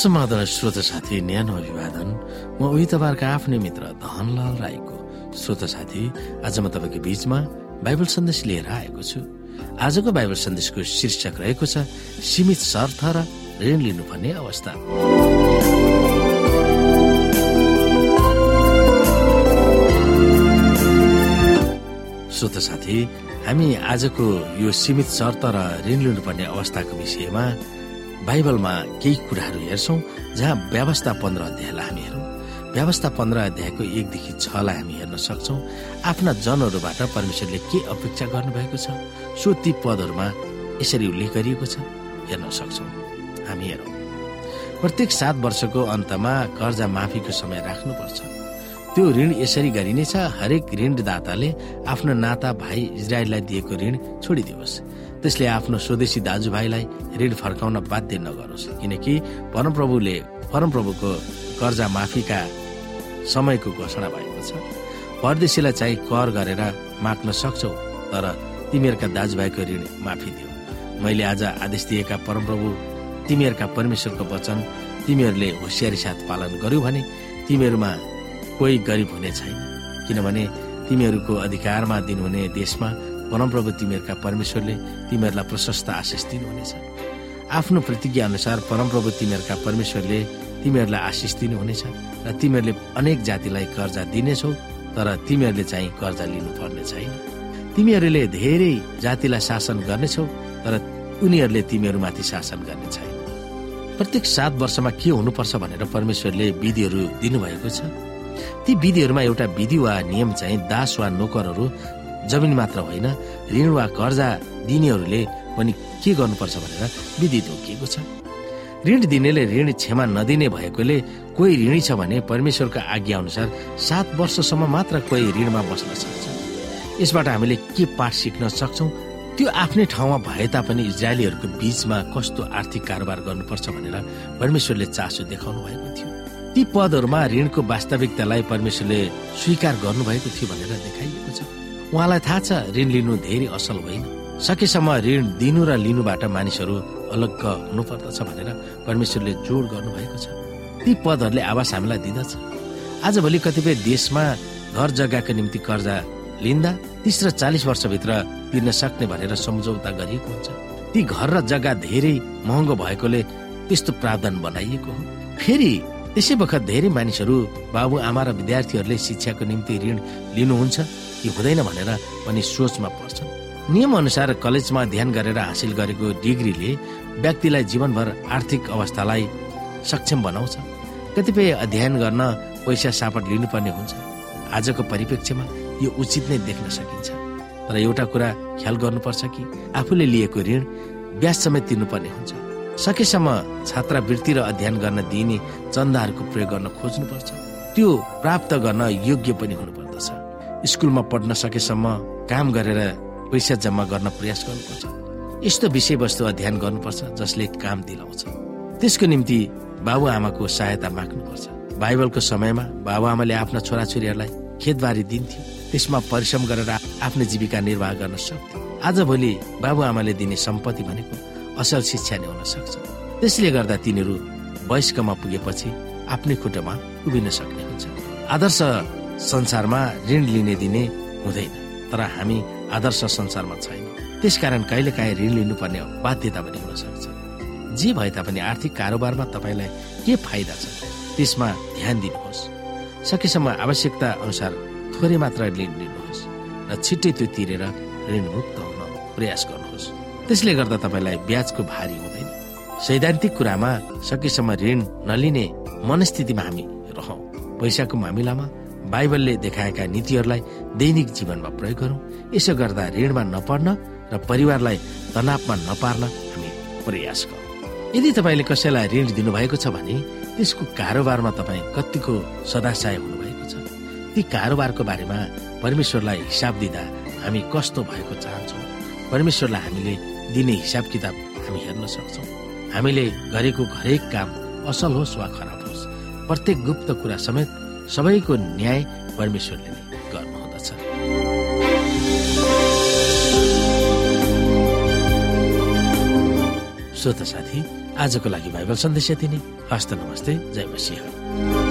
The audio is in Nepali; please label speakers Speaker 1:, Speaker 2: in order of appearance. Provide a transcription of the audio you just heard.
Speaker 1: समाधान श्रोत साथी न्यानो अभिवादन। म उही तपाईँहरूको आफ्नै मित्र धनलाल राईको। श्रोत साथी आज म तपाईँको बीचमा बाइबल सन्देश लिएर आएको छु। आजको बाइबल सन्देशको शीर्षक रहेको छ सीमित शर्त र ऋण लिनुपर्ने अवस्था। श्रोत साथी हामी आजको यो सीमित शर्त र ऋण लिनुपर्ने अवस्थाको विषयमा बाइबलमा केही कुराहरू हेर्छौँ जहाँ व्यवस्था पन्ध्र अध्यायलाई हामी हेरौँ। व्यवस्था पन्ध्र अध्यायको एकदेखि छलाई हामी हेर्न सक्छौँ। आफ्ना जनहरूबाट परमेश्वरले के अपेक्षा गर्नुभएको छ? सो ती पदहरूमा यसरी उल्लेख गरिएको छ। हेर्न सक्छौँ। हामी हेरौँ। प्रत्येक सात वर्षको अन्तमा कर्जा माफीको समय राख्नुपर्छ। त्यो ऋण यसरी गरिनेछ हरेक ऋणदाताले आफ्नो नाता भाइ इजरायललाई दिएको ऋण छोडिदियोस्। त्यसले आफ्नो स्वदेशी दाजुभाइलाई ऋण फर्काउन बाध्य नगरोस्। किनकि परमप्रभुले परमप्रभुको कर्जा माफीका समयको घोषणा भएको छ। परदेशीलाई चाहिँ कर गरेर माग्न सक्छौ तर तिमीहरूका दाजुभाइको ऋण माफी दियो मैले आज आदेश दिएका परमप्रभु तिमीहरूका परमेश्वरको वचन तिमीहरूले होसियारी साथ पालन गर्यो भने तिमीहरूमा कोही गरिब हुने छैन। किनभने तिमीहरूको अधिकारमा दिनुहुने देशमा परमप्रभु तिमीहरूका परमेश्वरले तिमीहरूलाई प्रशस्त आशिष दिनुहुनेछ। आफ्नो प्रतिज्ञा अनुसार परमप्रभु तिमीहरूका परमेश्वरले तिमीहरूलाई आशिष दिनुहुनेछ र तिमीहरूले अनेक जातिलाई कर्जा दिनेछौ तर तिमीहरूले चाहिँ कर्जा लिनु पर्ने छैन। तिमीहरूले धेरै जातिलाई शासन गर्नेछौ तर उनीहरूले तिमीहरूमाथि शासन गर्ने छैन। प्रत्येक सात वर्षमा के हुनुपर्छ भनेर परमेश्वरले विधिहरू दिनुभएको छ? ती विधिहरूमा एउटा विधि वा नियम चाहिँ दास वा नोकरहरू जमिन मात्र होइन ऋण वा कर्जा दिनेहरूले पनि के गर्नुपर्छ भनेर विधि तोकिएको छ। ऋण दिनेले ऋण क्षमा नदिने भएकोले कोही ऋणी छ भने परमेश्वरको आज्ञा अनुसार सात वर्षसम्म मात्र कोही ऋणमा बस्न सक्छ। यसबाट हामीले के पाठ सिक्न सक्छौ त्यो आफ्नै ठाउँमा भए तापनि इजरायलीहरूको बीचमा कस्तो आर्थिक कारोबार गर्नुपर्छ भनेर परमेश्वरले चासो देखाउनु भएको थियो। ती पदहरूमा ऋणको वास्तविकतालाई परमेश्वरले स्वीकार गर्नुभएको थियो भनेर देखाइएको छ उहाँलाई थाहा छ ऋण लिनु धेरै असल होइन। सकेसम्म ऋण दिनु र लिनुबाट मानिसहरू अलग्ग हुनुपर्दछ भनेर परमेश्वरले जोड गर्नुभएको छ। ती पदहरूले आवास हामीलाई दिँदछ। आजभोलि कतिपय देशमा घर जग्गाको निम्ति कर्जा लिँदा तिस र चालिस वर्षभित्र तिर्न सक्ने भनेर सम्झौता गरिएको हुन्छ। ती घर र जग्गा धेरै महँगो भएकोले त्यस्तो प्रावधान बनाइएको हो। फेरि त्यसै बखत धेरै मानिसहरू बाबु आमा र विद्यार्थीहरूले शिक्षाको निम्ति ऋण लिनुहुन्छ। कि हुँदैन भनेर पनि सोचमा पर्छन्। नियम अनुसार कलेजमा अध्ययन गरेर हासिल गरेको डिग्रीले व्यक्तिलाई जीवनभर आर्थिक अवस्थालाई सक्षम बनाउँछ। कतिपय अध्ययन गर्न पैसा सापट लिनुपर्ने हुन्छ। आजको परिप्रेक्ष्यमा यो उचित नै देख्न सकिन्छ। तर एउटा कुरा ख्याल गर्नुपर्छ कि आफूले लिएको ऋण ब्याज समेत तिर्नुपर्ने हुन्छ। सकेसम्म छात्रवृत्ति र अध्ययन गर्न दिइने चन्दाहरूको प्रयोग गर्न खोज्नुपर्छ। त्यो प्राप्त गर्न योग्य पनि हुनुपर्दछ स्कुलमा पढ्न सकेसम्म काम गरेर पैसा जम्मा गर्न प्रयास गर्नुपर्छ। यस्तो विषयवस्तु अध्ययन गर्नुपर्छ जसले काम दिलाउँछ। त्यसको निम्ति बाबुआमाको सहायता माग्नुपर्छ। बाइबलको समयमा बाबुआमाले आफ्ना छोराछोरीहरूलाई खेतबारी दिन्थ्यो। त्यसमा परिश्रम गरेर आफ्नो जीविका निर्वाह गर्न सक्थ्यो। आजभोलि बाबुआमाले दिने सम्पत्ति भनेको असल शिक्षा नै हुन सक्छ। त्यसले गर्दा तिनीहरू वयस्कमा पुगेपछि आफ्नै खुट्टामा उभिन सक्ने हुन्छ आदर्श संसारमा ऋण लिने दिने हुँदैन तर हामी आदर्श संसारमा छैन। त्यसकारण कहिले काहीँ ऋण लिनुपर्ने बाध्यता पनि हुन सक्छ। जे भए तापनि आर्थिक कारोबारमा तपाईँलाई के फाइदा छ त्यसमा ध्यान दिनुहोस्। सकेसम्म आवश्यकता अनुसार थोरै मात्र ऋण लिनुहोस् र छिट्टै त्यो तिरेर ऋणमुक्त हुन प्रयास गर्नुहोस्। त्यसले गर्दा तपाईँलाई ब्याजको भारी हुँदैन। सैद्धान्तिक कुरामा सकेसम्म ऋण नलिने मनस्थितिमा हामी रहौँ। पैसाको मामिलामा बाइबलले देखाएका नीतिहरूलाई दैनिक जीवनमा प्रयोग गरौँ। यसो गर्दा ऋणमा नपर्न र परिवारलाई तनावमा नपार्न हामी प्रयास गरौँ। यदि तपाईँले कसैलाई ऋण दिनुभएको छ भने त्यसको कारोबारमा तपाईँ कतिको सदाशय हुनुभएको छ? ती कारोबारको बारेमा परमेश्वरलाई हिसाब दिँदा हामी कस्तो भएको चाहन्छौँ? परमेश्वरलाई हामीले दिने हिसाब किताब हामी हेर्न सक्छौँ। हामीले गरेको हरेक काम असल होस् वा खराब होस् प्रत्येक गुप्त कुरा समेत सबैको न्याय परमेश्वरले नै गर्नुहुँदछ। श्रोत साथी आजको लागि बाइबल सन्देश यति नै। हस्त नमस्ते जय मसिंह।